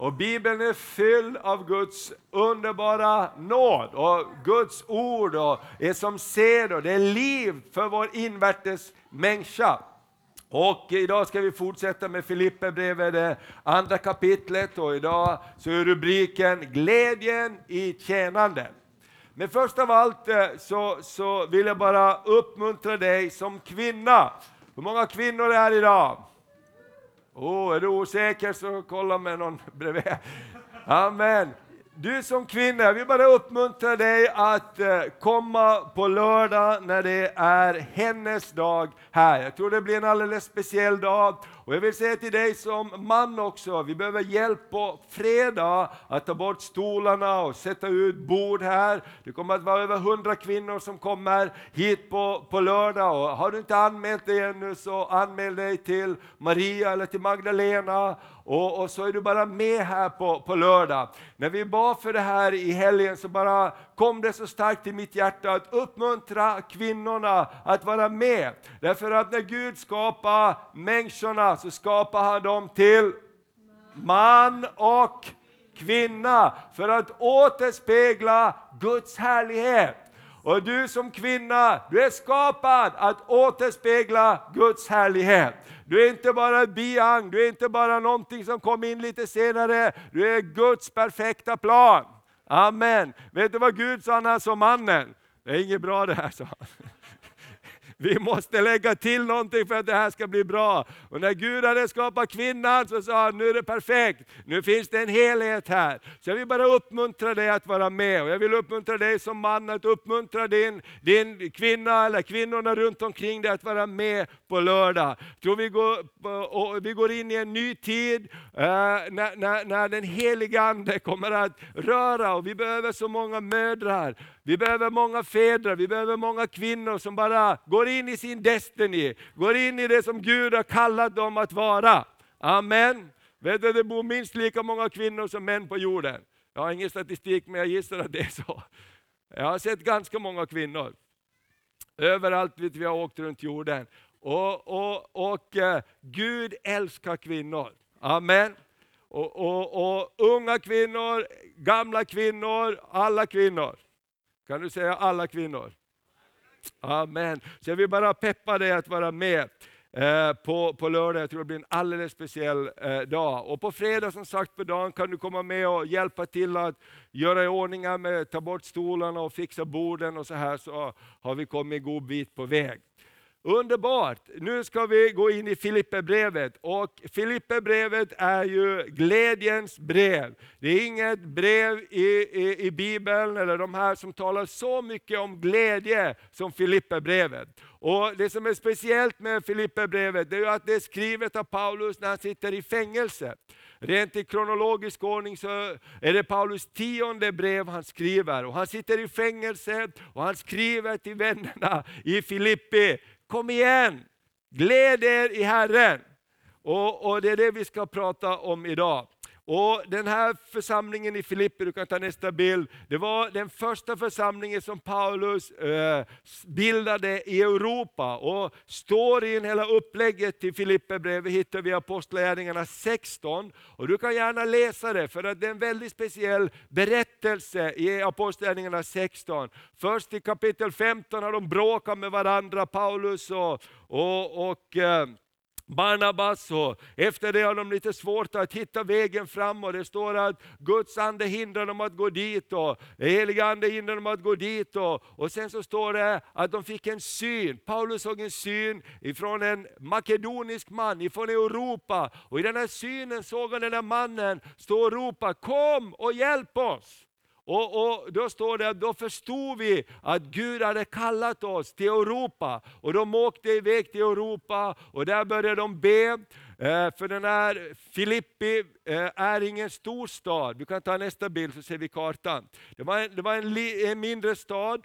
Och Bibeln är fylld av Guds underbara nåd och Guds ord och är som sed och det är liv för vår invärtes människa. Och idag ska vi fortsätta med Filipperbrevet, det andra kapitlet och idag så är rubriken Glädjen i tjänande. Men först av allt eh, så, så vill jag bara uppmuntra dig som kvinna. Hur många kvinnor är här idag? Oh, är du osäker så kolla med någon bredvid. Amen. Du som kvinna, jag vill bara uppmuntra dig att eh, komma på lördag när det är hennes dag här. Jag tror det blir en alldeles speciell dag. Och jag vill säga till dig som man också, vi behöver hjälp på fredag att ta bort stolarna och sätta ut bord här. Det kommer att vara över hundra kvinnor som kommer hit på, på lördag. Och har du inte anmält dig ännu så anmäl dig till Maria eller till Magdalena och, och, så är du bara med här på, på lördag. När vi bad för det här i helgen så bara kom det så starkt i mitt hjärta att uppmuntra kvinnorna att vara med. Därför att när Gud skapar människorna så skapar han dem till man och kvinna för att återspegla Guds härlighet. Och du som kvinna, du är skapad att återspegla Guds härlighet. Du är inte bara biang, du är inte bara någonting som kom in lite senare, du är Guds perfekta plan. Amen. Vet du vad Gud sa när han såg mannen? Det är inget bra det här, sa han. Vi måste lägga till någonting för att det här ska bli bra. Och när Gud hade skapat kvinnan så sa han, nu är det perfekt. Nu finns det en helhet här. Så jag vill bara uppmuntra dig att vara med. Och jag vill uppmuntra dig som man att uppmuntra din, din kvinna eller kvinnorna runt omkring dig att vara med på lördag. Jag tror vi går, och vi går in i en ny tid eh, när, när, när den heliga Ande kommer att röra och vi behöver så många mödrar vi behöver många fäder, vi behöver många kvinnor som bara går in i sin destiny, går in i det som Gud har kallat dem att vara. Amen. Vet du, det bor minst lika många kvinnor som män på jorden. Jag har ingen statistik men jag gissar att det är så. Jag har sett ganska många kvinnor. Överallt vi har åkt runt jorden. Och, och, och eh, Gud älskar kvinnor. Amen. Och, och, och unga kvinnor, gamla kvinnor, alla kvinnor. Kan du säga alla kvinnor? Amen. Så jag vill bara peppa dig att vara med eh, på, på lördag. Jag tror det blir en alldeles speciell eh, dag. Och på fredag som sagt på dagen kan du komma med och hjälpa till att göra i ordning med ta bort stolarna och fixa borden och så här så har vi kommit en god bit på väg. Underbart! Nu ska vi gå in i Filipperbrevet. Och Filipperbrevet är ju glädjens brev. Det är inget brev i, i, i Bibeln, eller de här som talar så mycket om glädje som Filipperbrevet. Och Det som är speciellt med Filipperbrevet är att det är skrivet av Paulus när han sitter i fängelse. Rent i kronologisk ordning så är det Paulus tionde brev han skriver. Och han sitter i fängelse och han skriver till vännerna i Filippi, kom igen, gläd er i Herren. Och, och, Det är det vi ska prata om idag. Och Den här församlingen i Filippi, du kan ta nästa bild, det var den första församlingen som Paulus eh, bildade i Europa. Och Storyn, hela upplägget till Filipperbrevet hittar vi i Apostlagärningarna 16. Och Du kan gärna läsa det, för att det är en väldigt speciell berättelse i Apostlagärningarna 16. Först i kapitel 15 har de bråkat med varandra, Paulus och, och, och eh, Barnabas och efter det har de lite svårt att hitta vägen fram och det står att Guds ande hindrar dem att gå dit och heliga ande hindrar dem att gå dit. Och, och sen så står det att de fick en syn, Paulus såg en syn ifrån en makedonisk man ifrån Europa. Och i den här synen såg han den här mannen stå och ropa, kom och hjälp oss. Och, och, Då står det att då förstod vi att Gud hade kallat oss till Europa. Och de åkte iväg till Europa och där började de be. Eh, för den här Filippi eh, är ingen stor stad. Du kan ta nästa bild så ser vi kartan. Det var en, det var en, en mindre stad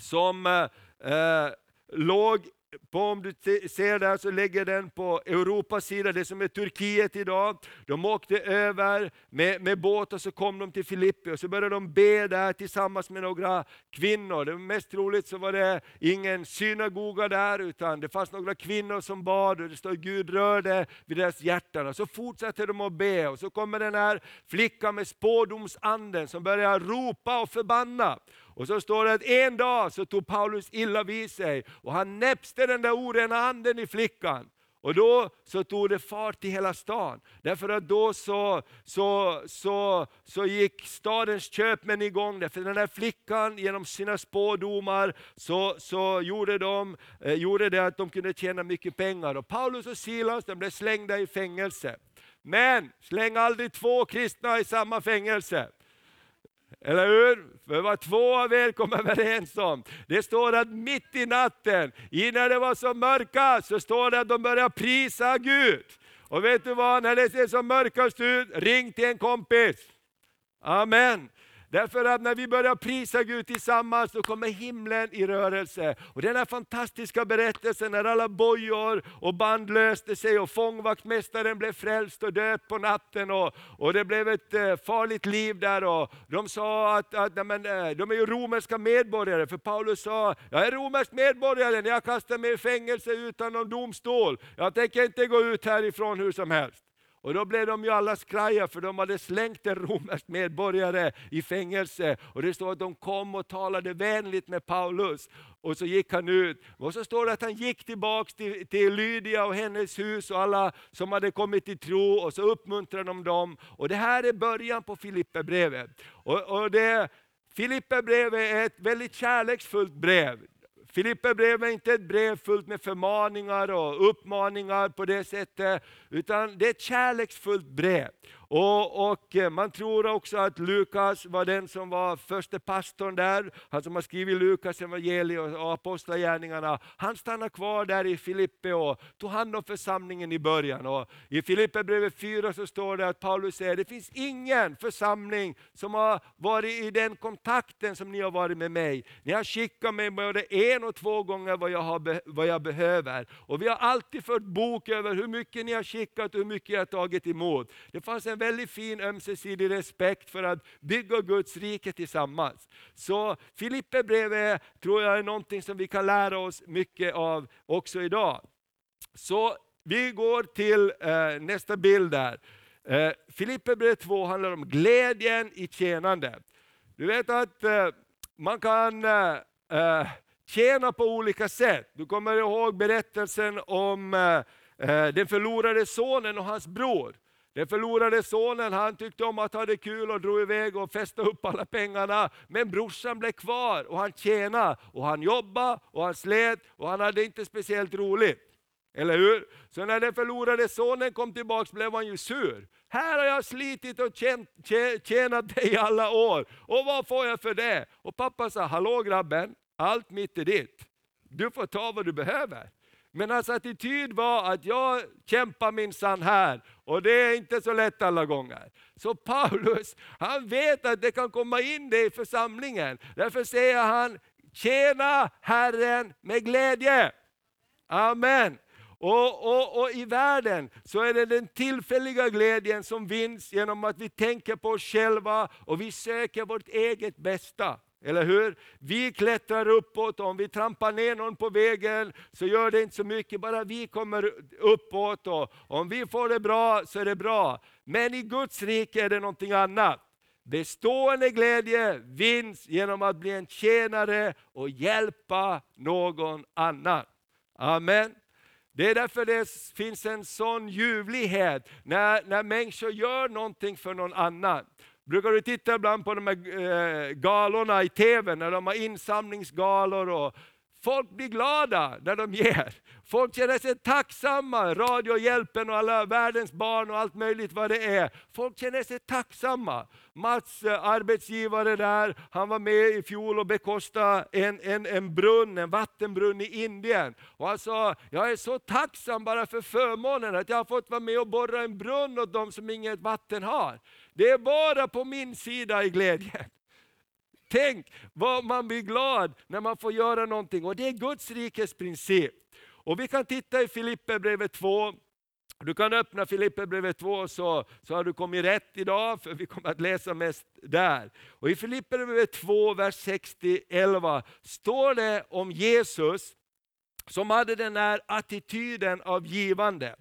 som eh, eh låg på, om du ser där så lägger den på Europas sida, det som är Turkiet idag. De åkte över med, med båt och så kom de till Filippi och så började de be där tillsammans med några kvinnor. Det var mest troligt så var det ingen synagoga där utan det fanns några kvinnor som bad och det står Gud rörde vid deras hjärtan. Och så fortsätter de att be och så kommer den här flickan med spådomsanden som börjar ropa och förbanna. Och så står det att en dag så tog Paulus illa vid sig och han näpste den där orena anden i flickan. Och då så tog det fart i hela stan. Därför att då så, så, så, så gick stadens köpmän igång. Därför den här flickan genom sina spådomar så, så gjorde, de, eh, gjorde det att de kunde tjäna mycket pengar. Och Paulus och Silas de blev slängda i fängelse. Men släng aldrig två kristna i samma fängelse. Eller hur? För vad två av er kom överens om. Det står att mitt i natten, innan det var så mörkast, så står det att de började prisa Gud. Och vet du vad, när det ser som mörkast ut, ring till en kompis. Amen. Därför att när vi börjar prisa Gud tillsammans så kommer himlen i rörelse. Och den här fantastiska berättelsen när alla bojor och band löste sig och fångvaktmästaren blev frälst och död på natten och, och det blev ett eh, farligt liv där. Och de sa att, att men, eh, de är ju romerska medborgare, för Paulus sa, jag är romersk medborgare, jag kastar mig i fängelse utan någon domstol. Jag tänker inte gå ut härifrån hur som helst. Och då blev de ju alla skraja för de hade slängt en romersk medborgare i fängelse. Och det står att de kom och talade vänligt med Paulus. Och så gick han ut. Och så står det att han gick tillbaks till, till Lydia och hennes hus och alla som hade kommit till tro och så uppmuntrade de dem. Och det här är början på Filipperbrevet. Och, och det, Filipperbrevet är ett väldigt kärleksfullt brev. Filipperbrevet är inte ett brev fullt med förmaningar och uppmaningar på det sättet, utan det är ett kärleksfullt brev. Och, och, eh, Man tror också att Lukas var den som var första pastorn där, han som har skrivit Lukas evangelium och apostlagärningarna. Han stannade kvar där i Filippe och tog hand om församlingen i början. Och I Filipperbrevet 4 så står det att Paulus säger, det finns ingen församling som har varit i den kontakten som ni har varit med mig. Ni har skickat mig både en och två gånger vad jag, har, vad jag behöver. Och vi har alltid fört bok över hur mycket ni har skickat och hur mycket jag har tagit emot. Det fanns en väldigt fin ömsesidig respekt för att bygga Guds rike tillsammans. Så Filipperbrevet tror jag är någonting som vi kan lära oss mycket av också idag. Så vi går till eh, nästa bild där. Eh, Filipperbrevet 2 handlar om glädjen i tjänande. Du vet att eh, man kan eh, eh tjäna på olika sätt. Du kommer ihåg berättelsen om eh, eh den förlorade sonen och hans bror. Den förlorade sonen han tyckte om att ha det kul och drog iväg och festade upp alla pengarna. Men brorsan blev kvar och han tjänade och han jobbade och han slet och han hade inte speciellt roligt. Eller hur? Så när den förlorade sonen kom tillbaka blev han ju sur. Här har jag slitit och tjänat dig i alla år och vad får jag för det? Och pappa sa, hallå grabben, allt mitt är ditt. Du får ta vad du behöver. Men hans attityd var att jag kämpar minsann här och det är inte så lätt alla gånger. Så Paulus, han vet att det kan komma in det i församlingen. Därför säger han, tjäna Herren med glädje. Amen. Och, och, och, I världen så är det den tillfälliga glädjen som vinns genom att vi tänker på oss själva och vi söker vårt eget bästa. Eller hur? Vi klättrar uppåt, om vi trampar ner någon på vägen så gör det inte så mycket, bara vi kommer uppåt. Och om vi får det bra så är det bra. Men i Guds rike är det någonting annat. Bestående glädje vinns genom att bli en tjänare och hjälpa någon annan. Amen. Det är därför det finns en sån ljuvlighet när, när människor gör någonting för någon annan. Brukar du titta ibland på de här eh, galorna i TV, när de har insamlingsgalor och Folk blir glada när de ger. Folk känner sig tacksamma. Radiohjälpen och alla världens barn och allt möjligt vad det är. Folk känner sig tacksamma. Mats eh, arbetsgivare där, han var med i fjol och bekostade en, en, en brunn, en vattenbrunn i Indien. Och han sa, jag är så tacksam bara för förmånen att jag har fått vara med och borra en brunn åt de som inget vatten har. Det är bara på min sida i glädjen. Tänk vad man blir glad när man får göra någonting. Och det är Guds rikes princip. Och vi kan titta i Filipperbrevet 2, du kan öppna Filipperbrevet 2 så, så har du kommit rätt idag, för vi kommer att läsa mest där. Och I Filipperbrevet 2, vers 60-11 står det om Jesus som hade den här attityden av givande.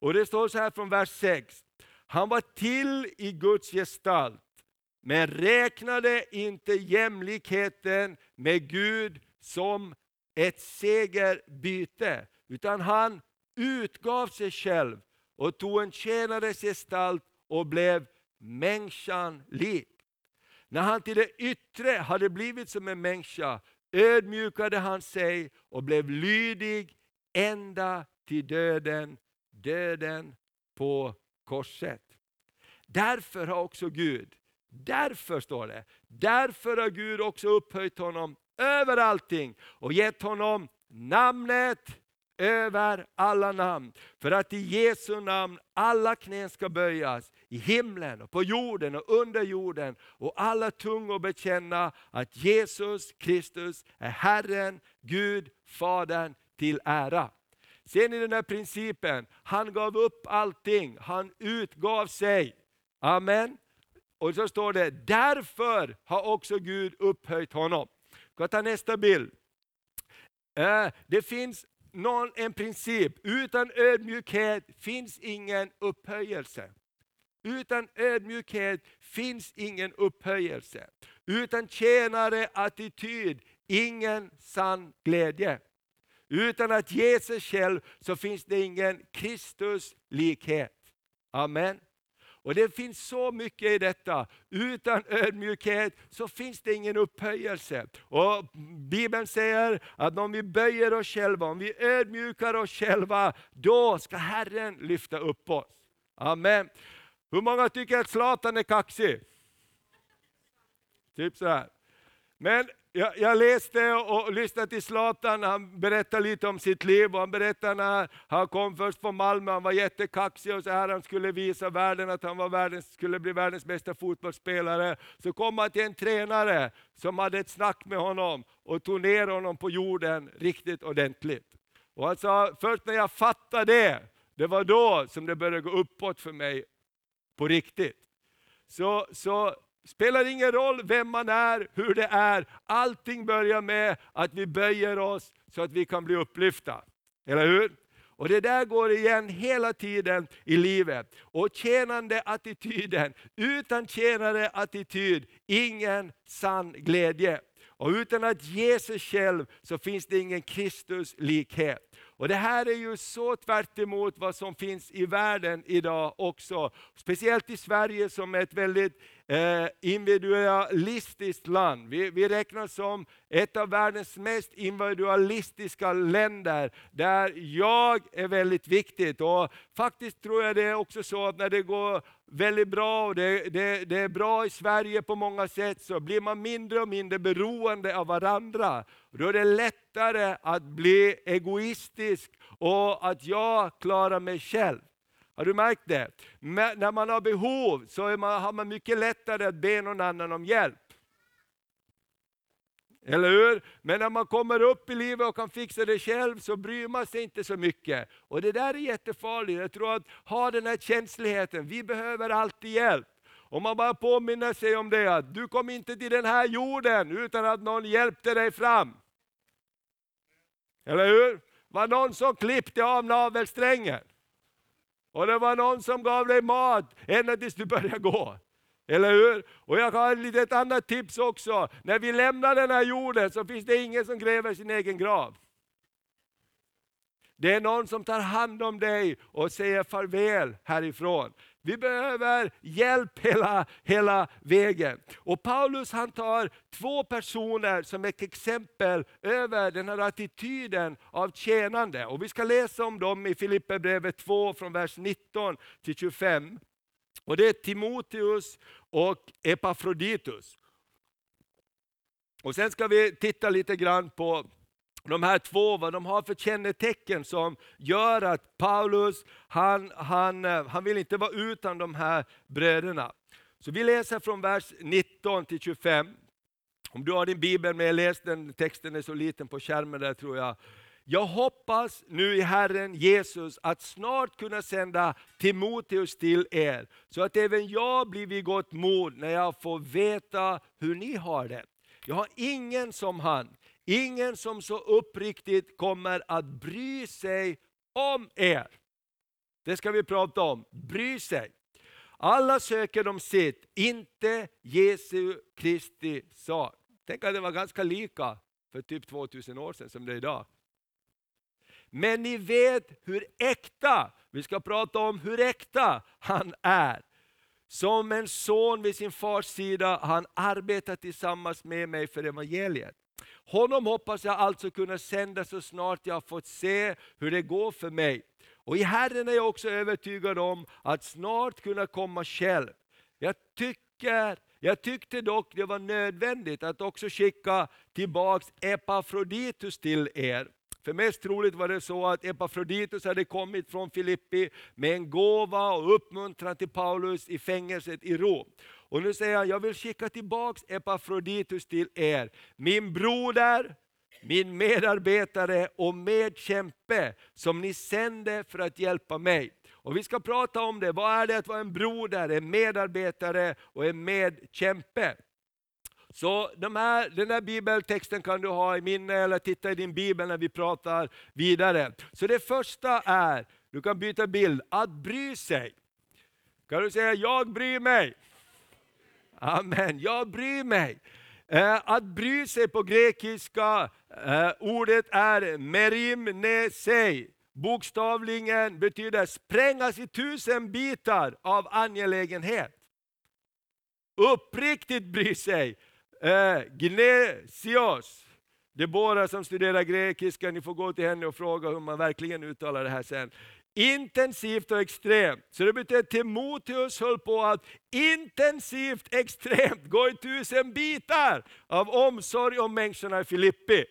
Och Det står så här från vers 6. Han var till i Guds gestalt, men räknade inte jämlikheten med Gud som ett segerbyte, utan han utgav sig själv och tog en tjänares gestalt och blev människan lik. När han till det yttre hade blivit som en människa ödmjukade han sig och blev lydig ända till döden, döden på korset. Därför har också Gud, därför står det, därför har Gud också upphöjt honom över allting och gett honom namnet över alla namn. För att i Jesu namn alla knän ska böjas i himlen och på jorden och under jorden och alla tungor bekänna att Jesus Kristus är Herren, Gud, Fadern till ära. Ser ni den här principen? Han gav upp allting, han utgav sig. Amen. Och så står det, därför har också Gud upphöjt honom. Jag ta nästa bild. Eh, det finns någon, en princip, utan ödmjukhet finns ingen upphöjelse. Utan ödmjukhet finns ingen upphöjelse. Utan tjänare attityd, ingen sann glädje. Utan att ge sig själv så finns det ingen Kristus likhet. Amen. Och Det finns så mycket i detta. Utan ödmjukhet så finns det ingen upphöjelse. Och Bibeln säger att om vi böjer oss själva, om vi ödmjukar oss själva, då ska Herren lyfta upp oss. Amen. Hur många tycker att Zlatan är kaxig? Typ så här. Men jag, jag, läste och lyssnade till Zlatan, han berättade lite om sitt liv. Och han berättade när han kom först från Malmö, han var jättekaxig och så här, han skulle visa världen att han var världens, skulle bli världens bästa fotbollsspelare. Så kom han till en tränare som hade ett snack med honom och tog ner honom på jorden riktigt ordentligt. Och han sa, först när jag fattade det, det var då som det började gå uppåt för mig på riktigt. Så, så spelar ingen roll vem man är, hur det är. Allting börjar med att vi böjer oss så att vi kan bli upplyfta. Eller hur? Och Det där går igen hela tiden i livet. Och tjänande attityden, utan tjänande attityd, ingen sann glädje. Och utan att ge sig själv så finns det ingen Kristus likhet. Och Det här är ju så tvärt vad som finns i världen idag också. Speciellt i Sverige som är ett väldigt eh, individualistiskt land. Vi, vi räknas som ett av världens mest individualistiska länder, där jag är väldigt viktigt. Och faktiskt tror jag det är också så att när det går väldigt bra och det, det, det är bra i Sverige på många sätt, så blir man mindre och mindre beroende av varandra. Då är det lättare att bli egoistisk och att jag klarar mig själv. Har du märkt det? Men när man har behov så man, har man mycket lättare att be någon annan om hjälp. Eller hur? Men när man kommer upp i livet och kan fixa det själv så bryr man sig inte så mycket. Och Det där är jättefarligt. Jag tror att ha den här känsligheten, vi behöver alltid hjälp. Om man bara påminner sig om det, att du kom inte till den här jorden utan att någon hjälpte dig fram. Eller hur? var någon som klippte av navelsträngen. Och det var någon som gav dig mat ända tills du började gå. Eller hur? Och jag har ett litet annat tips också. När vi lämnar den här jorden så finns det ingen som gräver sin egen grav. Det är någon som tar hand om dig och säger farväl härifrån. Vi behöver hjälp hela, hela vägen. Och Paulus han tar två personer som ett exempel över den här attityden av tjänande. Och vi ska läsa om dem i Filipperbrevet 2 från vers 19 till 25. Och Det är Timoteus och Epafroditus. Och Sen ska vi titta lite grann på de här två, vad de har för kännetecken som gör att Paulus, han, han, eh, han vill inte vara utan de här bröderna. Så vi läser från vers 19 till 25. Om du har din bibel med, läs den, texten är så liten på skärmen där tror jag. jag hoppas nu i Herren Jesus att snart kunna sända Timoteus till er, så att även jag blir vid gott mod när jag får veta hur ni har det. Jag har ingen som han, ingen som så uppriktigt kommer att bry sig om er. Det ska vi prata om, bry sig. Alla söker de sitt, inte Jesu Kristi sak. Tänk att det var ganska lika för typ 2000 år sedan som det är idag. Men ni vet hur äkta, vi ska prata om hur äkta han är. Som en son vid sin fars sida, han arbetar tillsammans med mig för evangeliet. Honom hoppas jag alltså kunna sända så snart jag fått se hur det går för mig. Och i Herren är jag också övertygad om att snart kunna komma själv. Jag, tycker, jag tyckte dock det var nödvändigt att också skicka tillbaks Epafroditus till er. För mest troligt var det så att Epafroditus hade kommit från Filippi med en gåva och uppmuntran till Paulus i fängelset i Rom. Och nu säger han, jag vill skicka tillbaks Epafroditus till er, min broder, min medarbetare och medkämpe som ni sände för att hjälpa mig. Och Vi ska prata om det, vad är det att vara en broder, en medarbetare och en medkämpe? Så de här, den här bibeltexten kan du ha i minne eller titta i din bibel när vi pratar vidare. Så det första är, du kan byta bild, att bry sig. Kan du säga, jag bryr mig? Amen, jag bryr mig. Eh, att bry sig på grekiska, eh, ordet är merimnesei. Bokstavligen betyder sprängas i tusen bitar av angelägenhet. Uppriktigt bry sig. Eh, gnesios. Debora som studerar grekiska, ni får gå till henne och fråga hur man verkligen uttalar det här sen. Intensivt och extremt. Så det betyder att Timoteus höll på att intensivt, extremt gå i tusen bitar av omsorg om människorna i Filippi.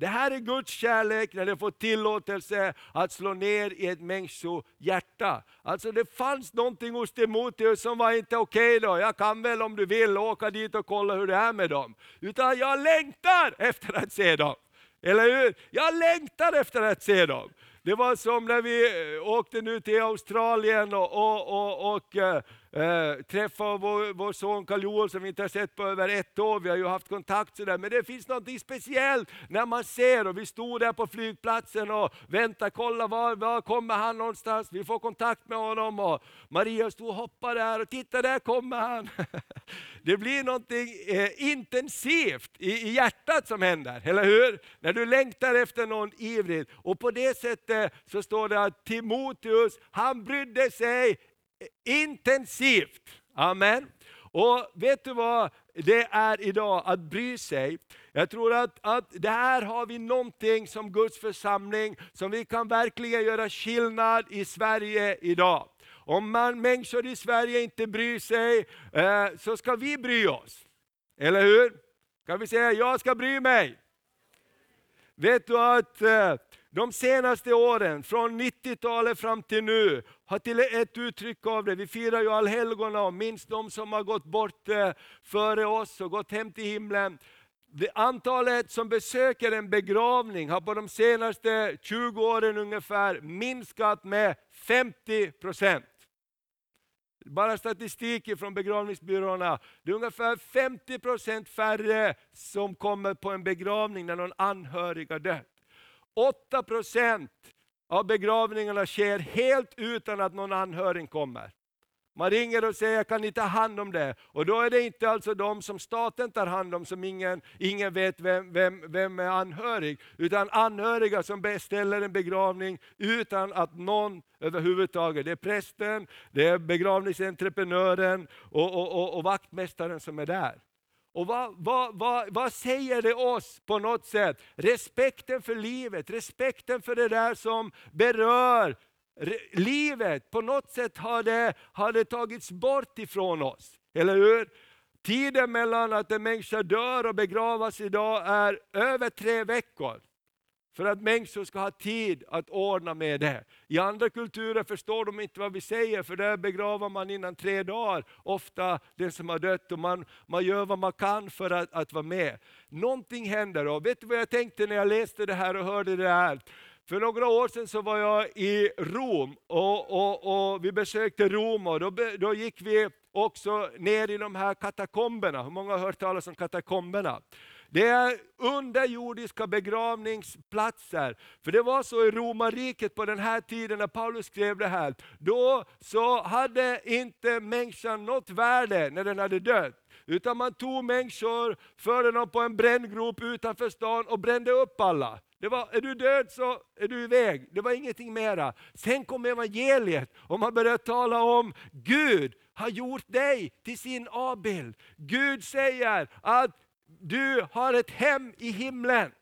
Det här är Guds kärlek när det får tillåtelse att slå ner i ett människohjärta. Alltså det fanns någonting hos Timoteus som var inte okej okay då. Jag kan väl om du vill åka dit och kolla hur det är med dem. Utan jag längtar efter att se dem. Eller hur? Jag längtar efter att se dem. Det var som när vi eh, åkte nu till Australien och, och, och, och eh, eh, vår, vår son karl joel som vi inte har sett på över ett år. Vi har ju haft kontakt sådär. Men det finns något speciellt när man ser, och vi stod där på flygplatsen och väntade, kolla var, var kommer han någonstans? Vi får kontakt med honom. Och Maria stod och hoppade där och titta där kommer han. Det blir något eh, intensivt i, i hjärtat som händer, eller hur? När du längtar efter någon ivrigt. Och på det sättet så står det att Timoteus, han brydde sig intensivt. Amen. Och vet du vad det är idag, att bry sig? Jag tror att, att det här har vi någonting som Guds församling, som vi kan verkligen göra skillnad i Sverige idag. Om man, människor i Sverige inte bryr sig, eh, så ska vi bry oss. Eller hur? Kan vi säga, jag ska bry mig? Vet du att eh, de senaste åren, från 90-talet fram till nu, har till ett uttryck av det. Vi firar ju allhelgona och minns de som har gått bort eh, före oss och gått hem till himlen. Det antalet som besöker en begravning har på de senaste 20 åren ungefär minskat med 50 procent. Bara statistik från begravningsbyråerna. Det är ungefär 50 procent färre som kommer på en begravning när någon anhörig har dött. 8 procent av begravningarna sker helt utan att någon anhörig kommer. Man ringer och säger, kan ni ta hand om det? Och då är det inte alltså de som staten tar hand om, som ingen, ingen vet vem, vem, vem är anhörig, utan anhöriga som beställer en begravning utan att någon överhuvudtaget, det är prästen, det är begravningsentreprenören och, och, och, och vaktmästaren som är där. Och vad, vad, vad, vad säger det oss på något sätt? Respekten för livet, respekten för det där som berör livet. På något sätt har det, har det tagits bort ifrån oss. Eller hur? Tiden mellan att en människa dör och begravas idag är över tre veckor för att människor ska ha tid att ordna med det. I andra kulturer förstår de inte vad vi säger, för där begraver man innan tre dagar, ofta den som har dött, och man, man gör vad man kan för att, att vara med. Någonting händer, och vet du vad jag tänkte när jag läste det här och hörde det här? För några år sedan så var jag i Rom och, och, och vi besökte Rom och då, då gick vi också ner i de här katakomberna. Hur många har hört talas om katakomberna? Det är underjordiska begravningsplatser. För det var så i romarriket på den här tiden när Paulus skrev det här. Då så hade inte människan något värde när den hade dött. Utan man tog människor, förde dem på en bränngrop utanför stan och brände upp alla. Det var, är du död så är du iväg. Det var ingenting mera. Sen kom evangeliet och man började tala om Gud har gjort dig till sin avbild. Gud säger att du har ett hem i himlen.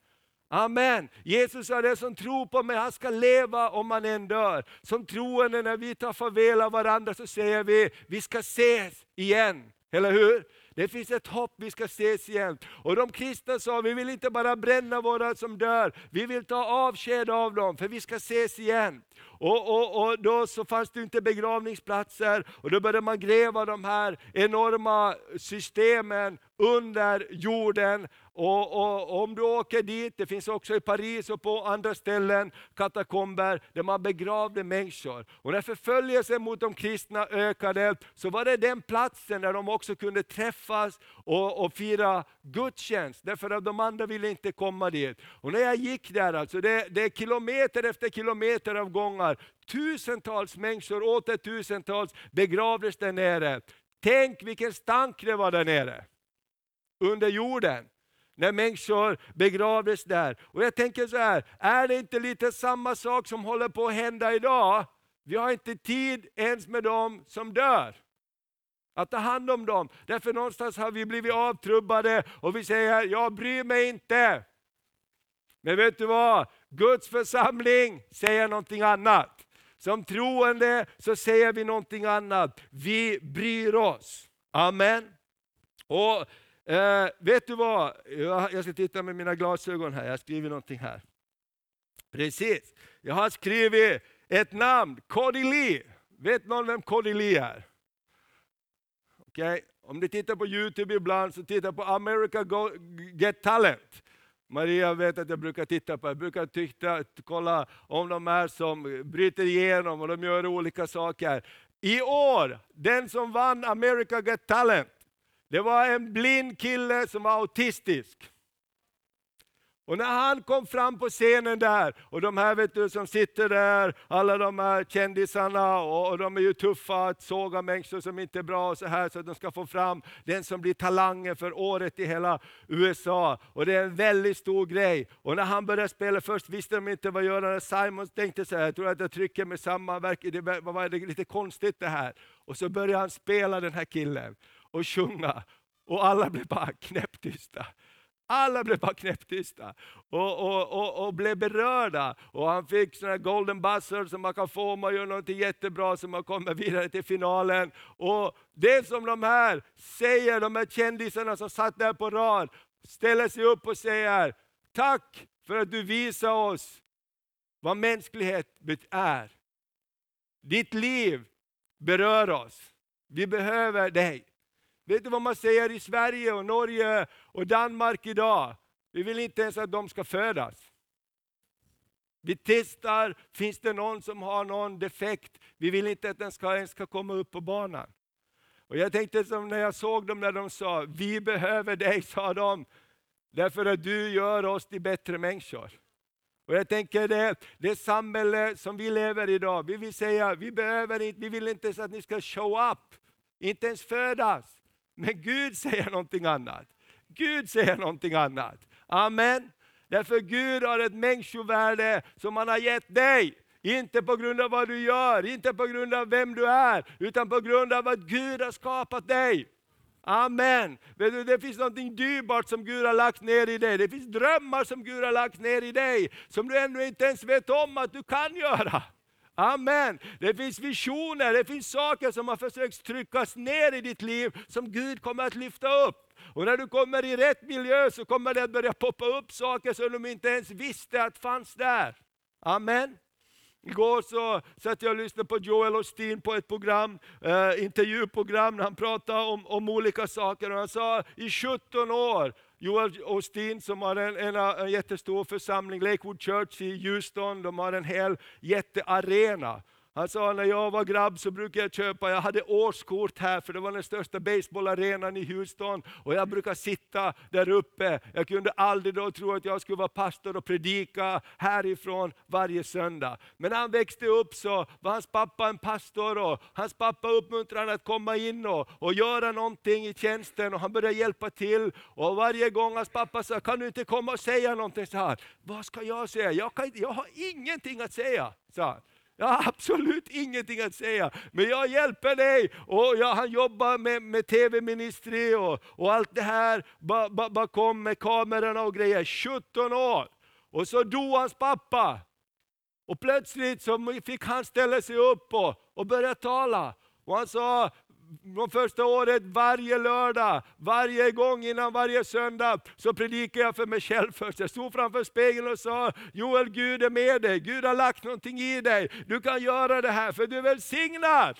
Amen. Jesus sa det som tror på mig, han ska leva om man än dör. Som troende när vi tar farväl av varandra så säger vi, vi ska ses igen. Eller hur? Det finns ett hopp, vi ska ses igen. Och de kristna sa, vi vill inte bara bränna våra som dör, vi vill ta avsked av dem, för vi ska ses igen. Och, och, och Då så fanns det inte begravningsplatser, och då började man gräva de här enorma systemen under jorden. Och, och, om du åker dit, det finns också i Paris och på andra ställen katakomber där man begravde människor. Och när förföljelsen mot de kristna ökade så var det den platsen där de också kunde träffas och, och fira gudstjänst. Därför att de andra ville inte komma dit. Och när jag gick där, alltså, det, det är kilometer efter kilometer av gångar, tusentals människor, åter tusentals begravdes där nere. Tänk vilken stank det var där nere under jorden när människor begravdes där. Och jag tänker så här, är det inte lite samma sak som håller på att hända idag? Vi har inte tid ens med dem som dör. Att ta hand om dem. Därför någonstans har vi blivit avtrubbade och vi säger, jag bryr mig inte. Men vet du vad? Guds församling säger någonting annat. Som troende så säger vi någonting annat. Vi bryr oss. Amen. Och Eh, vet du vad? Jag, jag ska titta med mina glasögon här, jag har skrivit någonting här. Precis, jag har skrivit ett namn, Cody Lee. Vet någon vem Cody Lee är? Okay. Om du tittar på Youtube ibland, så titta på America Go Get Talent. Maria vet att jag brukar titta på, jag brukar titta, kolla om de är som bryter igenom och de gör olika saker. I år, den som vann America Get Talent, det var en blind kille som var autistisk. Och när han kom fram på scenen där, och de här vet du, som sitter där, alla de här kändisarna, och, och de är ju tuffa att såga människor som inte är bra, och så här, så att de ska få fram den som blir talangen för året i hela USA. Och det är en väldigt stor grej. Och när han började spela, först visste de inte vad göra, Simon tänkte så här, jag tror att jag trycker med samma verk, det var lite konstigt det här. Och så började han spela den här killen och sjunga och alla blev bara knäpptysta. Alla blev bara knäpptysta och, och, och, och, blev berörda. Och han fick såna golden buzzer som man kan få om man gör något jättebra, så man kommer vidare till finalen. Och Det som de här säger, de här kändisarna som satt där på rad, ställer sig upp och säger, tack för att du visar oss vad mänsklighet är. Ditt liv berör oss. Vi behöver dig. Vet du vad man säger i Sverige och Norge och Danmark idag? Vi vill inte ens att de ska födas. Vi testar, finns det någon som har någon defekt? Vi vill inte att den ska, ens ska komma upp på banan. Och Jag tänkte som när jag såg dem när de sa, vi behöver dig, sa de, därför att du gör oss till bättre människor. Och jag tänker det, det samhälle som vi lever i idag, vi vill säga, vi behöver inte, vi vill inte ens att ni ska show up, inte ens födas. Men Gud säger någonting annat. Gud säger någonting annat. Amen. Därför Gud har ett människovärde som han har gett dig. Inte på grund av vad du gör, inte på grund av vem du är, utan på grund av att Gud har skapat dig. Amen. Det finns något dyrbart som Gud har lagt ner i dig. Det finns drömmar som Gud har lagt ner i dig, som du ännu inte ens vet om att du kan göra. Amen. Det finns visioner, det finns saker som har försökt tryckas ner i ditt liv, som Gud kommer att lyfta upp. Och när du kommer i rätt miljö så kommer det att börja poppa upp saker som de inte ens visste att fanns där. Amen. Igår så satt jag och lyssnade på Joel Osteen på ett program, eh, intervjuprogram, när han pratade om, om olika saker. Och han sa i 17 år, Joel Osteen som har en, en, en jättestor församling, Lakewood Church i Houston, de har en hel jättearena. Han sa när jag var grabb så brukade jag köpa, jag hade årskort här för det var den största baseballarenan i Houston. Och jag brukade sitta där uppe. Jag kunde aldrig då tro att jag skulle vara pastor och predika härifrån varje söndag. Men när han växte upp så var hans pappa en pastor och hans pappa uppmuntrade honom att komma in och, och göra någonting i tjänsten och han började hjälpa till. Och varje gång hans pappa sa, kan du inte komma och säga någonting? Så här, Vad ska jag säga? Jag, kan, jag har ingenting att säga, sa han. Jag har absolut ingenting att säga, men jag hjälper dig. Och jag, han jobbar med, med tv-ministri och, och allt det här bakom med kamerorna och grejer. 17 år. Och så dog hans pappa. Och plötsligt så fick han ställa sig upp och, och börja tala. Och han sa, de första året varje lördag, varje gång innan varje söndag, så predikade jag för mig själv först. Jag stod framför spegeln och sa, Joel Gud är med dig, Gud har lagt någonting i dig. Du kan göra det här för du är välsignad.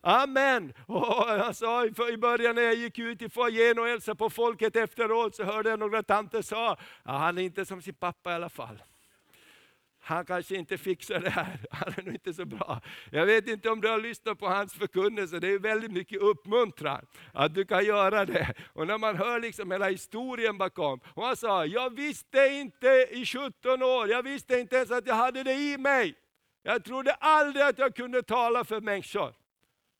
Amen! Och han sa i början när jag gick ut i foajén och hälsade på folket efteråt, så hörde jag några tanter säga, han är inte som sin pappa i alla fall han kanske inte fixar det här, han är nog inte så bra. Jag vet inte om du har lyssnat på hans förkunnelse, det är väldigt mycket uppmuntran att du kan göra det. Och när man hör liksom hela historien bakom, och han sa, jag visste inte i 17 år, jag visste inte ens att jag hade det i mig. Jag trodde aldrig att jag kunde tala för människor.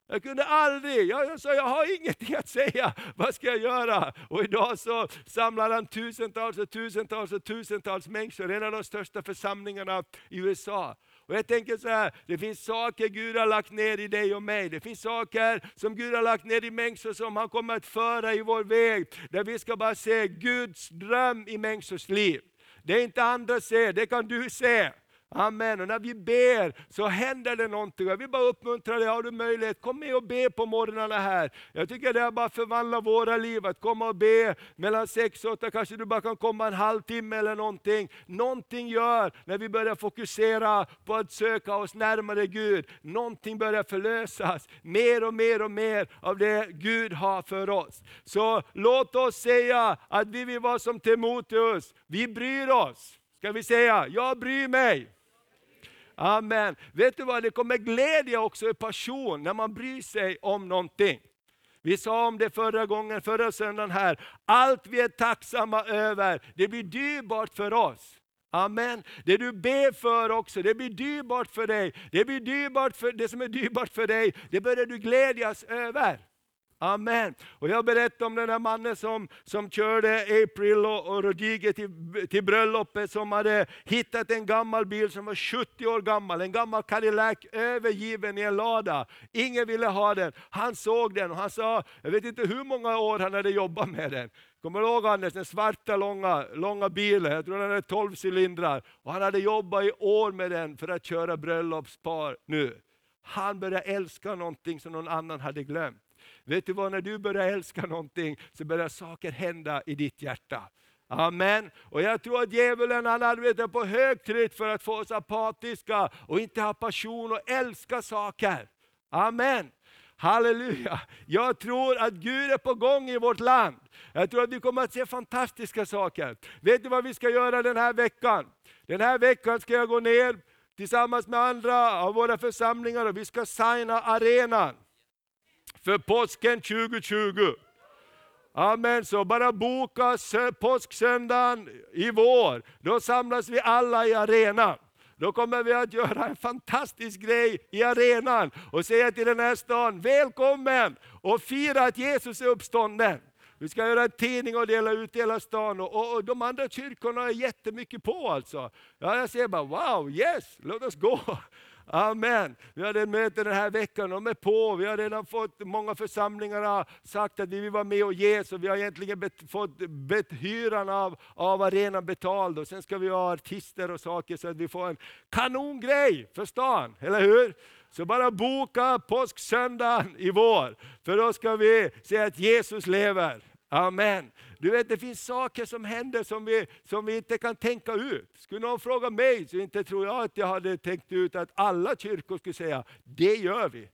Jag kunde aldrig, jag sa jag har ingenting att säga, vad ska jag göra? Och idag så samlar han tusentals och tusentals och tusentals människor, en av de största församlingarna i USA. Och jag tänker så här, det finns saker Gud har lagt ner i dig och mig. Det finns saker som Gud har lagt ner i människor som han kommer att föra i vår väg. Där vi ska bara se Guds dröm i människors liv. Det är inte andra ser, det kan du se. Amen. Och när vi ber så händer det någonting. Jag vill bara uppmuntra dig, har du möjlighet, kom med och be på morgnarna här. Jag tycker det är bara förvandla våra liv, att komma och be mellan sex och åtta, kanske du bara kan komma en halvtimme eller någonting. Någonting gör när vi börjar fokusera på att söka oss närmare Gud. Någonting börjar förlösas, mer och mer och mer av det Gud har för oss. Så låt oss säga att vi vill vara som Timoteus, vi bryr oss. Ska vi säga, jag bryr mig. Amen. Vet du vad, det kommer glädje också i passion när man bryr sig om någonting. Vi sa om det förra gången, förra söndagen här. Allt vi är tacksamma över, det blir dyrbart för oss. Amen. Det du ber för också, det blir dyrbart för dig. Det blir dyrbart för, det som är dyrbart för dig, det börjar du glädjas över. Amen. Och jag berättade om den här mannen som, som körde April och, och Rodriguez till, till bröllopet, som hade hittat en gammal bil som var 70 år gammal, en gammal Cadillac övergiven i en lada. Ingen ville ha den. Han såg den och han sa, jag vet inte hur många år han hade jobbat med den. Kommer du ihåg Anders, den svarta långa, långa bilen, jag tror den hade 12 cylindrar. Och han hade jobbat i år med den för att köra bröllopspar nu. Han började älska någonting som någon annan hade glömt. Vet du vad, när du börjar älska någonting så börjar saker hända i ditt hjärta. Amen. Och jag tror att djävulen han arbetar på högtryck för att få oss apatiska och inte ha passion och älska saker. Amen. Halleluja! Jag tror att Gud är på gång i vårt land. Jag tror att vi kommer att se fantastiska saker. Vet du vad vi ska göra den här veckan? Den här veckan ska jag gå ner tillsammans med andra av våra församlingar och vi ska signa arenan för påsken 2020. Amen, så bara boka påsksöndagen i vår, då samlas vi alla i arenan. Då kommer vi att göra en fantastisk grej i arenan och säga till den här staden, välkommen och fira att Jesus är uppstånden. Vi ska göra en tidning och dela ut i hela stan och, och, och de andra kyrkorna är jättemycket på alltså. Ja, jag säger bara wow, yes, låt oss gå. Amen. Vi hade ett möte den här veckan, de är på. Vi har redan fått, många församlingar har sagt att vi vill vara med och ge, så vi har egentligen bet, fått bet, hyran av, av arenan betald. Och sen ska vi ha artister och saker så att vi får en kanongrej för stan, eller hur? Så bara boka påsksöndagen i vår, för då ska vi säga att Jesus lever. Amen. Du vet, det finns saker som händer som vi, som vi inte kan tänka ut. Skulle någon fråga mig så inte tror jag att jag hade tänkt ut att alla kyrkor skulle säga, det gör vi.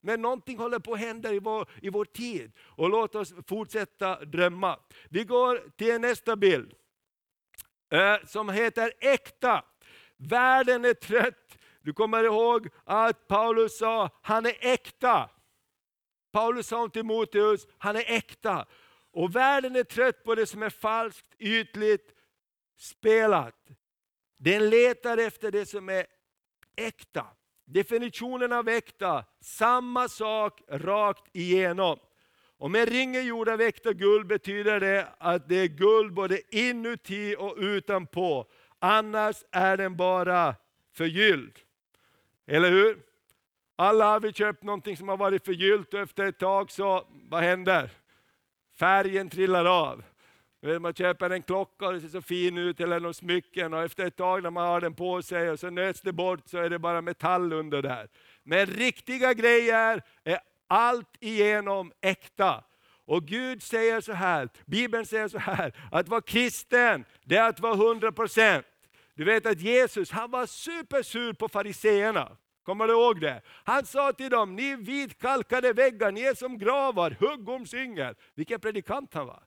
Men någonting håller på att hända i vår, i vår tid. Och låt oss fortsätta drömma. Vi går till nästa bild. Eh, som heter Äkta. Världen är trött. Du kommer ihåg att Paulus sa, han är äkta. Paulus sa till Timoteus, han är äkta. Och världen är trött på det som är falskt, ytligt, spelat. Den letar efter det som är äkta. Definitionen av äkta, samma sak rakt igenom. Om en ring är gjord av äkta guld betyder det att det är guld både inuti och utanpå. Annars är den bara förgylld. Eller hur? Alla har vi köpt någonting som har varit förgyllt och efter ett tag så, vad händer? Färgen trillar av. Man köper en klocka och det ser så fin ut, eller någon smycken, och efter ett tag när man har den på sig och så nöts det bort så är det bara metall under där. Men riktiga grejer är allt igenom äkta. Och Gud säger så här, Bibeln säger så här, att vara kristen, det är att vara 100%. Du vet att Jesus, han var supersur på fariseerna. Kommer du ihåg det? Han sa till dem, ni vitkalkade väggar, ni är som gravar, hugg om singel. Vilken predikant han var.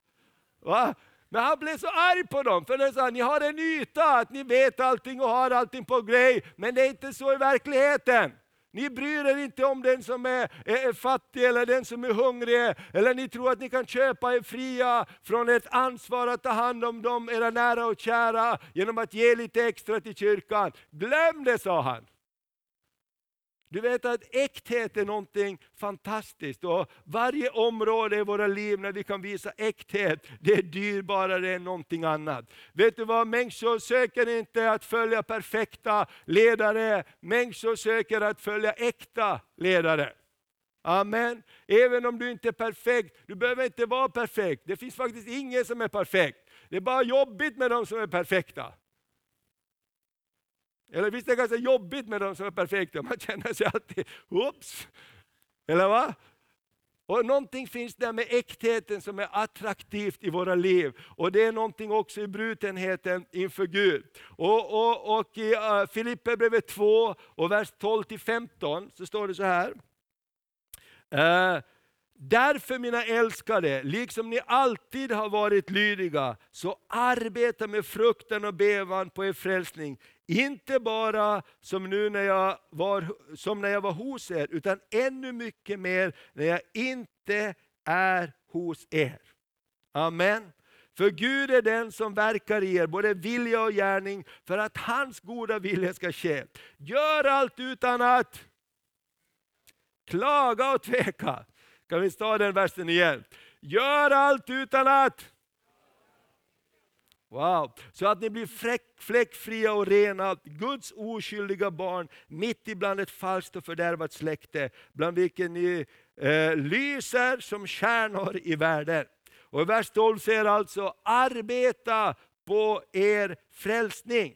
Va? Men han blev så arg på dem, för han sa, ni har en yta, att ni vet allting och har allting på grej, men det är inte så i verkligheten. Ni bryr er inte om den som är, är, är, fattig eller den som är hungrig, eller ni tror att ni kan köpa er fria från ett ansvar att ta hand om dem, era nära och kära, genom att ge lite extra till kyrkan. Glöm det, sa han. Du vet att äkthet är någonting fantastiskt och varje område i våra liv när vi kan visa äkthet, det är dyrbarare än någonting annat. Vet du vad, människor söker inte att följa perfekta ledare, människor söker att följa äkta ledare. Amen. Även om du inte är perfekt, du behöver inte vara perfekt. Det finns faktiskt ingen som är perfekt. Det är bara jobbigt med de som är perfekta. Eller visst är det ganska jobbigt med de som är perfekta, man känner sig alltid, oops! Eller va? Och någonting finns där med äktheten som är attraktivt i våra liv. Och det är någonting också i brutenheten inför Gud. Och, och, och i uh, Filipperbrevet 2 och vers 12-15 så står det så här. Uh, Därför mina älskade, liksom ni alltid har varit lydiga, så arbeta med fruktan och bevan på er frälsning. Inte bara som nu när jag var, som när jag var hos er, utan ännu mycket mer när jag inte är hos er. Amen. För Gud är den som verkar i er, både vilja och gärning, för att hans goda vilja ska ske. Gör allt utan att klaga och tveka. Kan vi ta den versen igen? Gör allt utan att Wow. Så att ni blir fläckfria och rena, Guds oskyldiga barn, mitt ibland ett falskt och fördärvat släkte, bland vilket ni eh, lyser som stjärnor i världen. Och i vers 12 säger alltså, arbeta på er frälsning.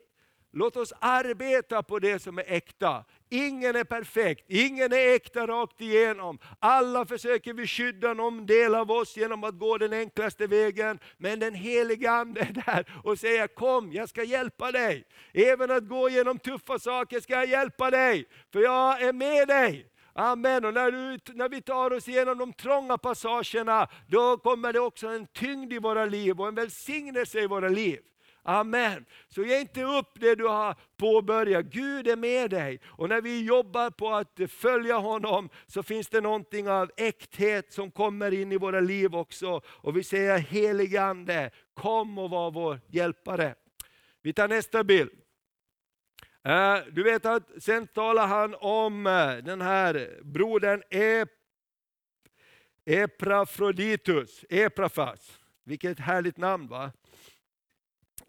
Låt oss arbeta på det som är äkta. Ingen är perfekt, ingen är äkta rakt igenom. Alla försöker vi skydda någon del av oss genom att gå den enklaste vägen. Men den helige Ande är där och säger kom, jag ska hjälpa dig. Även att gå igenom tuffa saker ska jag hjälpa dig, för jag är med dig. Amen. Och när, du, när vi tar oss igenom de trånga passagerna, då kommer det också en tyngd i våra liv och en välsignelse i våra liv. Amen. Så ge inte upp det du har påbörjat. Gud är med dig. Och när vi jobbar på att följa honom så finns det någonting av äkthet som kommer in i våra liv också. Och vi säger helige Ande, kom och var vår hjälpare. Vi tar nästa bild. Eh, du vet att sen talar han om eh, den här brodern Eprafroditus, Eprafas. Vilket härligt namn va?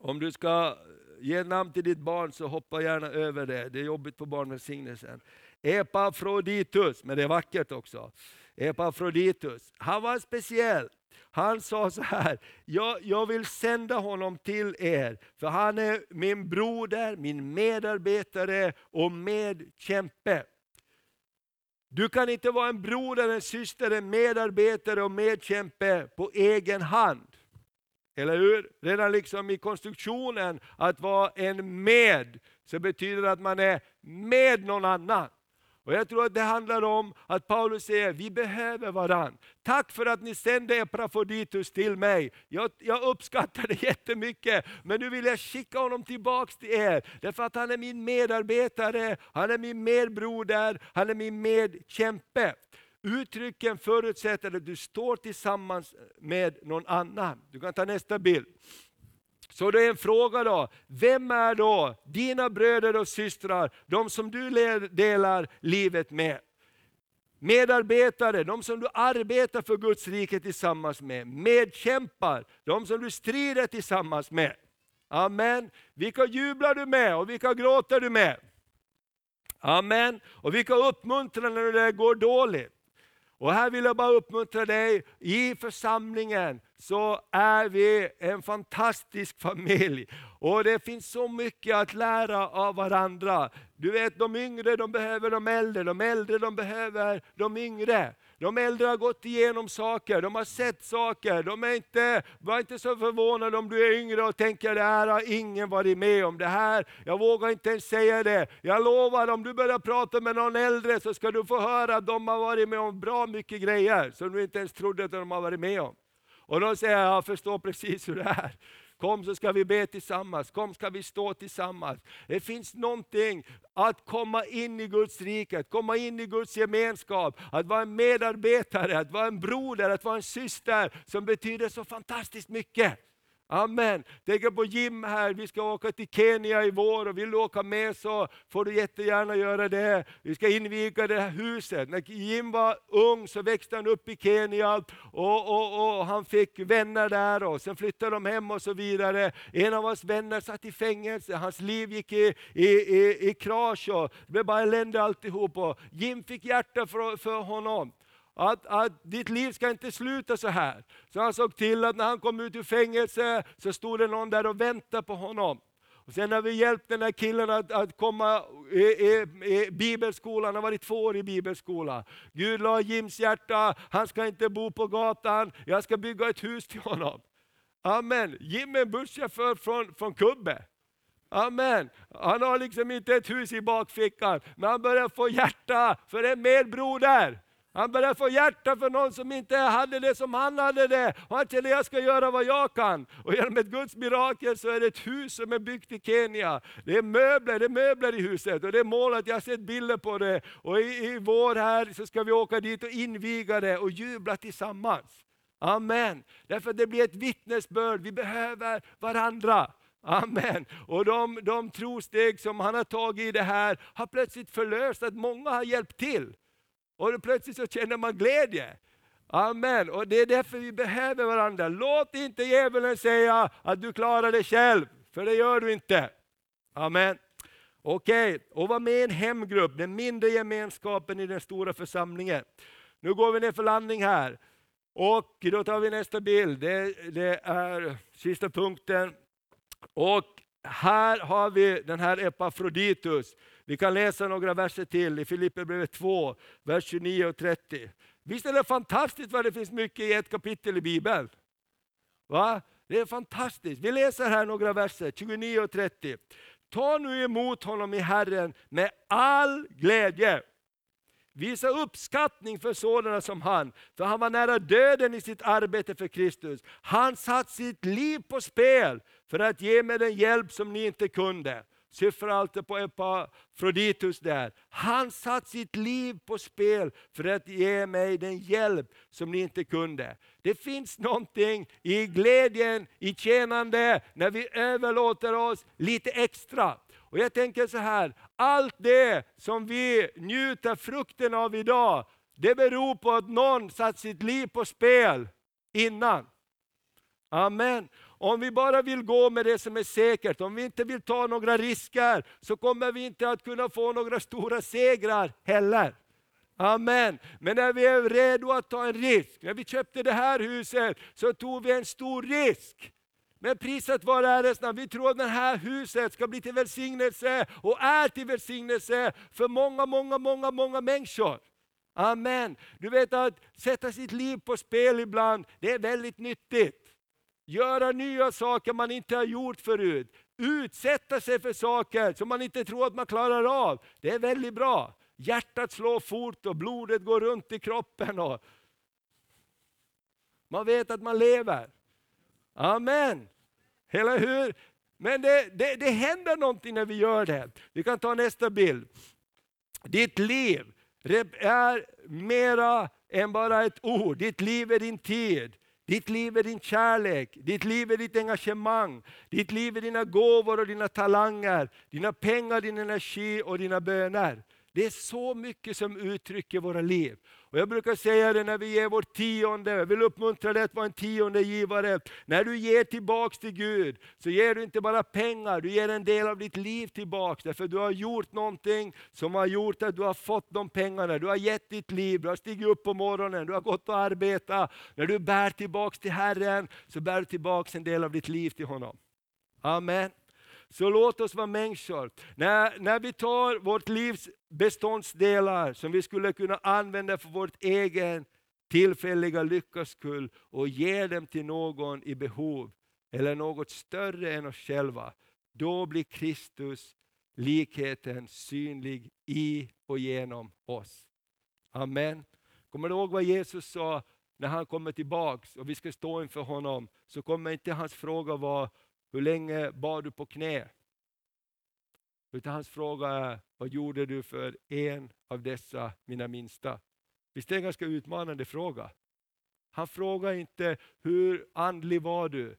Om du ska ge namn till ditt barn så hoppa gärna över det. Det är jobbigt på barnvälsignelsen. Epafroditus, men det är vackert också. Epafroditus, han var speciell. Han sa så här, jag, jag vill sända honom till er, för han är min broder, min medarbetare och medkämpe. Du kan inte vara en broder, en syster, en medarbetare och medkämpe på egen hand. Eller hur? Redan liksom i konstruktionen, att vara en med, så betyder det att man är med någon annan. Och Jag tror att det handlar om att Paulus säger, vi behöver varandra. Tack för att ni sände Epafroditus till mig. Jag, jag uppskattar det jättemycket, men nu vill jag skicka honom tillbaks till er. Därför att han är min medarbetare, han är min medbroder, han är min medkämpe. Uttrycken förutsätter att du står tillsammans med någon annan. Du kan ta nästa bild. Så det är en fråga då, vem är då dina bröder och systrar, de som du delar livet med? Medarbetare, de som du arbetar för Guds rike tillsammans med. Medkämpar, de som du strider tillsammans med. Amen. Vilka jublar du med och vilka gråter du med? Amen. Och vilka uppmuntrar när det går dåligt? Och här vill jag bara uppmuntra dig, i församlingen så är vi en fantastisk familj. Och det finns så mycket att lära av varandra. Du vet de yngre de behöver de äldre, de äldre de behöver de yngre. De äldre har gått igenom saker, de har sett saker. De är inte, var inte så förvånade om du är yngre och tänker det här har ingen varit med om. Det här, jag vågar inte ens säga det. Jag lovar, om du börjar prata med någon äldre så ska du få höra att de har varit med om bra mycket grejer som du inte ens trodde att de har varit med om. Och då säger jag, jag förstår precis hur det är. Kom så ska vi be tillsammans, kom ska vi stå tillsammans. Det finns någonting att komma in i Guds rike, komma in i Guds gemenskap, att vara en medarbetare, att vara en broder, att vara en syster som betyder så fantastiskt mycket. Amen. Tänk på Jim här, vi ska åka till Kenya i vår och vill du åka med så får du jättegärna göra det. Vi ska inviga det här huset. När Jim var ung så växte han upp i Kenya och, och, och han fick vänner där och sen flyttade de hem och så vidare. En av hans vänner satt i fängelse, hans liv gick i, i, i, i krasch och det blev bara elände alltihop. Och Jim fick hjärta för, för honom att, att ditt liv ska inte sluta så här. Så han såg till att när han kom ut ur fängelse så stod det någon där och väntade på honom. Och sen har vi hjälpt den här killen att, att komma i, i, i bibelskolan, han har varit två år i bibelskola. Gud la Jims hjärta, han ska inte bo på gatan, jag ska bygga ett hus till honom. Amen. Jim är busschaufför från, från Kubbe. Amen. Han har liksom inte ett hus i bakfickan, men han börjar få hjärta för en medbroder. Han började få hjärta för någon som inte hade det som han hade det. Och han tänkte, jag ska göra vad jag kan. Och genom ett Guds mirakel så är det ett hus som är byggt i Kenya. Det är möbler, det är möbler i huset och det är målat, jag har sett bilder på det. Och i, i vår här så ska vi åka dit och inviga det och jubla tillsammans. Amen. Därför det blir ett vittnesbörd, vi behöver varandra. Amen. Och de, de trosteg som han har tagit i det här har plötsligt förlöst att många har hjälpt till. Och plötsligt så känner man glädje. Amen. Och det är därför vi behöver varandra. Låt inte djävulen säga att du klarar det själv, för det gör du inte. Amen. Okej, okay. och var med i en hemgrupp, den mindre gemenskapen i den stora församlingen. Nu går vi ner för landning här. Och då tar vi nästa bild, det, det är sista punkten. Och här har vi den här Epafroditus. Vi kan läsa några verser till i Filipperbrevet 2, vers 29 och 30. Visst är det fantastiskt vad det finns mycket i ett kapitel i Bibeln? Va? Det är fantastiskt. Vi läser här några verser, 29 och 30. Ta nu emot honom i Herren med all glädje. Visa uppskattning för sådana som han, för han var nära döden i sitt arbete för Kristus. Han satt sitt liv på spel för att ge mig den hjälp som ni inte kunde syftar alltid på Epafroditus där. Han satt sitt liv på spel för att ge mig den hjälp som ni inte kunde. Det finns någonting i glädjen, i tjänande, när vi överlåter oss lite extra. Och jag tänker så här, allt det som vi njuter frukten av idag, det beror på att någon satt sitt liv på spel innan. Amen. Om vi bara vill gå med det som är säkert, om vi inte vill ta några risker, så kommer vi inte att kunna få några stora segrar heller. Amen. Men när vi är redo att ta en risk, när vi köpte det här huset, så tog vi en stor risk. Men priset var Herrens namn. Vi tror att det här huset ska bli till välsignelse och är till välsignelse för många, många, många, många människor. Amen. Du vet att sätta sitt liv på spel ibland, det är väldigt nyttigt. Göra nya saker man inte har gjort förut. Utsätta sig för saker som man inte tror att man klarar av. Det är väldigt bra. Hjärtat slår fort och blodet går runt i kroppen. Och man vet att man lever. Amen. Eller hur? Men det, det, det händer någonting när vi gör det. Vi kan ta nästa bild. Ditt liv är mera än bara ett ord. Ditt liv är din tid. Ditt liv är din kärlek, ditt liv är ditt engagemang, ditt liv är dina gåvor och dina talanger, dina pengar, din energi och dina böner. Det är så mycket som uttrycker våra liv. Och jag brukar säga det när vi ger vårt tionde, jag vill uppmuntra dig att vara en tionde givare. När du ger tillbaks till Gud, så ger du inte bara pengar, du ger en del av ditt liv tillbaks. Därför du har gjort någonting som har gjort att du har fått de pengarna. Du har gett ditt liv, du har stigit upp på morgonen, du har gått och arbetat. När du bär tillbaks till Herren, så bär du tillbaks en del av ditt liv till honom. Amen. Så låt oss vara människor. När, när vi tar vårt livs beståndsdelar som vi skulle kunna använda för vårt egen tillfälliga lyckas skull och ger dem till någon i behov eller något större än oss själva, då blir Kristus likheten synlig i och genom oss. Amen. Kommer du ihåg vad Jesus sa när han kommer tillbaks och vi ska stå inför honom? Så kommer inte hans fråga vara hur länge bad du på knä? Utan hans fråga är, vad gjorde du för en av dessa mina minsta? Visst är det en ganska utmanande fråga? Han frågar inte, hur andlig var du?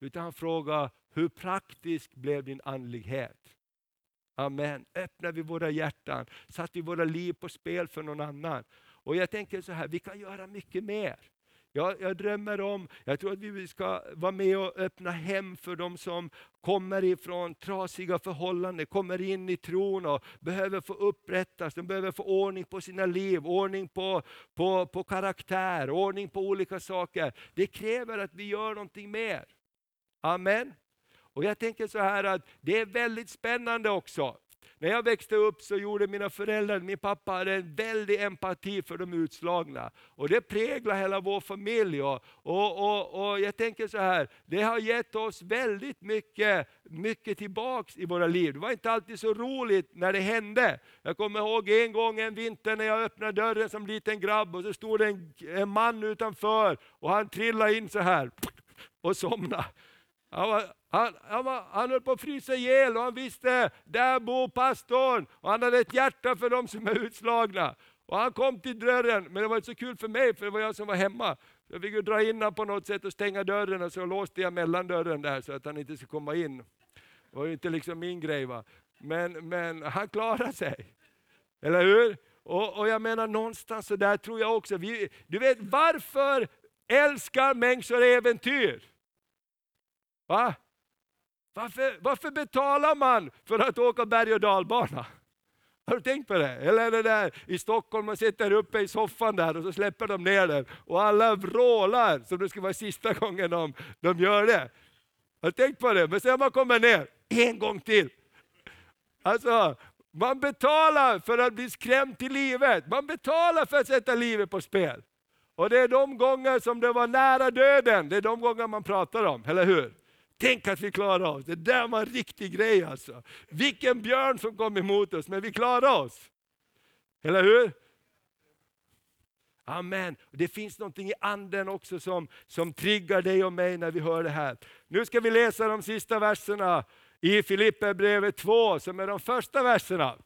Utan han frågar, hur praktisk blev din andlighet? Amen. Öppnar vi våra hjärtan, satt vi våra liv på spel för någon annan. Och jag tänker så här, vi kan göra mycket mer. Jag, jag, drömmer om, jag tror att vi ska vara med och öppna hem för de som kommer ifrån trasiga förhållanden, kommer in i tron och behöver få upprättas, de behöver få ordning på sina liv, ordning på, på, på karaktär, ordning på olika saker. Det kräver att vi gör någonting mer. Amen. Och jag tänker så här att det är väldigt spännande också. När jag växte upp så gjorde mina föräldrar, min pappa hade en väldig empati för de utslagna. Och det präglar hela vår familj. Och, och, och, och, jag tänker så här, det har gett oss väldigt mycket, mycket tillbaks i våra liv. Det var inte alltid så roligt när det hände. Jag kommer ihåg en gång en vinter när jag öppnade dörren som liten grabb och så stod det en, en man utanför och han trillade in så här och somnade. Han, var, han, han, var, han höll på att frysa ihjäl och han visste, där bor pastorn. Och han hade ett hjärta för de som är utslagna. Och han kom till dörren, men det var inte så kul för mig, för det var jag som var hemma. Jag fick ju dra in honom på något sätt och stänga dörren, och så låste jag mellandörren där så att han inte skulle komma in. Det var ju inte liksom min grej. Va? Men, men han klarade sig. Eller hur? Och, och jag menar någonstans så där tror jag också, vi, du vet varför älskar människor äventyr? Va? Varför, varför betalar man för att åka berg och dalbana? Har du tänkt på det? Eller det där i Stockholm, man sitter uppe i soffan där och så släpper de ner den och alla vrålar som det ska vara sista gången de, de gör det. Har du tänkt på det? Men sen man kommer ner, en gång till. Alltså, man betalar för att bli skrämd till livet. Man betalar för att sätta livet på spel. Och det är de gånger som det var nära döden, det är de gånger man pratar om, eller hur? Tänk att vi klarar oss. Det där var en riktig grej alltså. Vilken björn som kom emot oss, men vi klarar oss. Eller hur? Amen. Det finns någonting i anden också som, som triggar dig och mig när vi hör det här. Nu ska vi läsa de sista verserna i Filipperbrevet 2, som är de första verserna.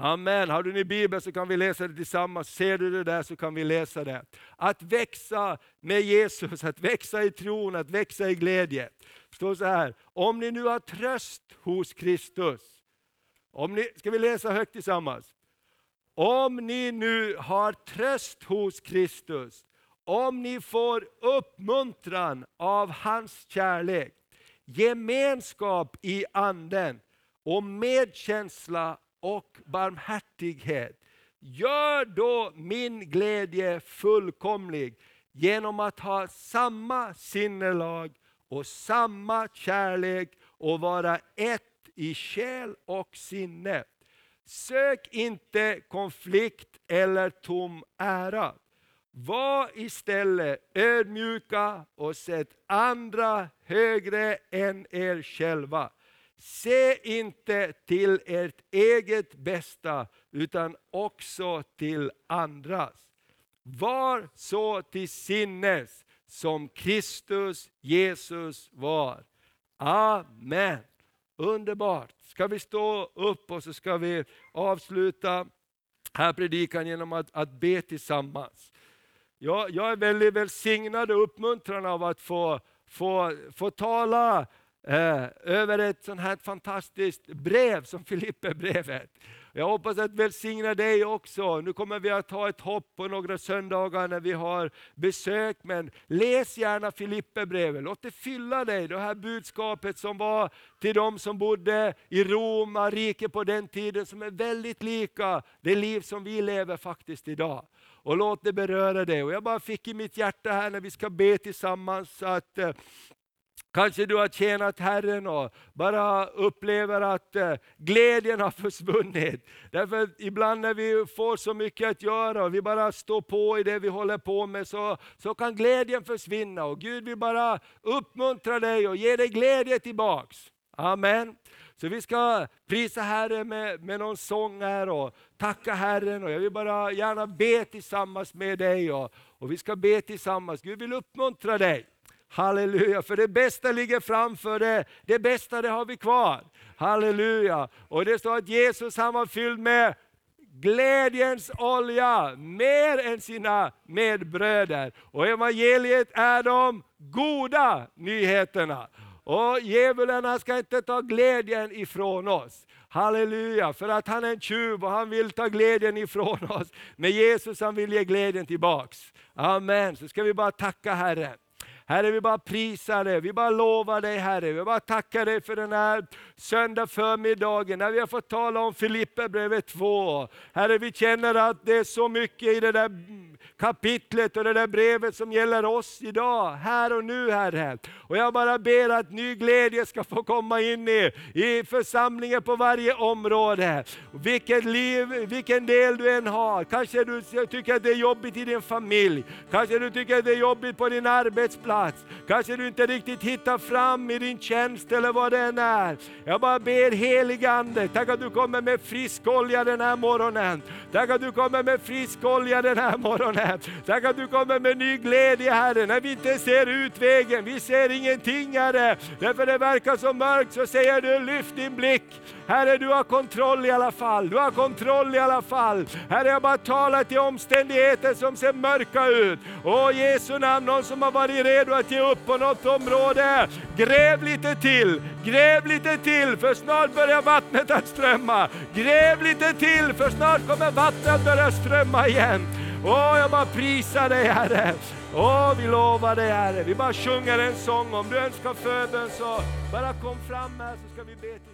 Amen. Har du din bibel så kan vi läsa det tillsammans. Ser du det där så kan vi läsa det. Att växa med Jesus, att växa i tron, att växa i glädje. Det står så här, om ni nu har tröst hos Kristus. Om ni, ska vi läsa högt tillsammans? Om ni nu har tröst hos Kristus, om ni får uppmuntran av hans kärlek, gemenskap i anden och medkänsla och barmhärtighet. Gör då min glädje fullkomlig genom att ha samma sinnelag och samma kärlek och vara ett i själ och sinne. Sök inte konflikt eller tom ära. Var istället ödmjuka och sätt andra högre än er själva. Se inte till ert eget bästa, utan också till andras. Var så till sinnes som Kristus Jesus var. Amen. Underbart. Ska vi stå upp och så ska vi avsluta här predikan genom att, att be tillsammans. Jag, jag är väldigt välsignad och uppmuntrad av att få, få, få tala Eh, över ett sånt här fantastiskt brev som Filipperbrevet. Jag hoppas att välsigna dig också. Nu kommer vi att ha ett hopp på några söndagar när vi har besök, men läs gärna Filipperbrevet. Låt det fylla dig, det här budskapet som var till de som bodde i Rom, rike på den tiden, som är väldigt lika det liv som vi lever faktiskt idag. Och låt det beröra dig. Och jag bara fick i mitt hjärta här när vi ska be tillsammans att eh, Kanske du har tjänat Herren och bara upplever att eh, glädjen har försvunnit. Därför ibland när vi får så mycket att göra och vi bara står på i det vi håller på med så, så kan glädjen försvinna. Och Gud vill bara uppmuntra dig och ge dig glädje tillbaks. Amen. Så vi ska prisa Herren med, med någon sång här och tacka Herren. Och jag vill bara gärna be tillsammans med dig. Och, och vi ska be tillsammans. Gud vill uppmuntra dig. Halleluja, för det bästa ligger framför det. Det bästa det har vi kvar. Halleluja. Och det står att Jesus han var fylld med glädjens olja, mer än sina medbröder. Och evangeliet är de goda nyheterna. Och djävulen ska inte ta glädjen ifrån oss. Halleluja, för att han är en tjuv och han vill ta glädjen ifrån oss. Men Jesus han vill ge glädjen tillbaks. Amen, så ska vi bara tacka Herren. Herre, vi bara prisar dig, vi bara lovar dig Herre. Vi bara tackar dig för den här söndag förmiddagen när vi har fått tala om Filipperbrevet 2. Herre, vi känner att det är så mycket i det där kapitlet och det där brevet som gäller oss idag, här och nu Herre. Och jag bara ber att ny glädje ska få komma in i, i församlingen på varje område. Vilket liv, vilken del du än har. Kanske du tycker att det är jobbigt i din familj, kanske du tycker att det är jobbigt på din arbetsplats, kanske du inte riktigt hittar fram i din tjänst eller vad det än är. Jag bara ber helige Ande, tack att du kommer med frisk olja den här morgonen. Tack att du kommer med frisk olja den här morgonen. Tack att du kommer med ny glädje Herre, när vi inte ser utvägen, vi ser ingenting Herre. Därför det verkar så mörkt så säger du lyft din blick. Herre, du har kontroll i alla fall. Du har kontroll i alla fall. Herre, jag bara talar till omständigheter som ser mörka ut. Åh Jesu namn, någon som har varit redo att ge upp på något område. Gräv lite till, gräv lite till, för snart börjar vattnet att strömma. Gräv lite till, för snart kommer vattnet att börja strömma igen. Åh, jag bara prisar dig Herre. Åh, vi lovar dig Herre. Vi bara sjunger en sång. Om du önskar förbön så bara kom fram här så ska vi be.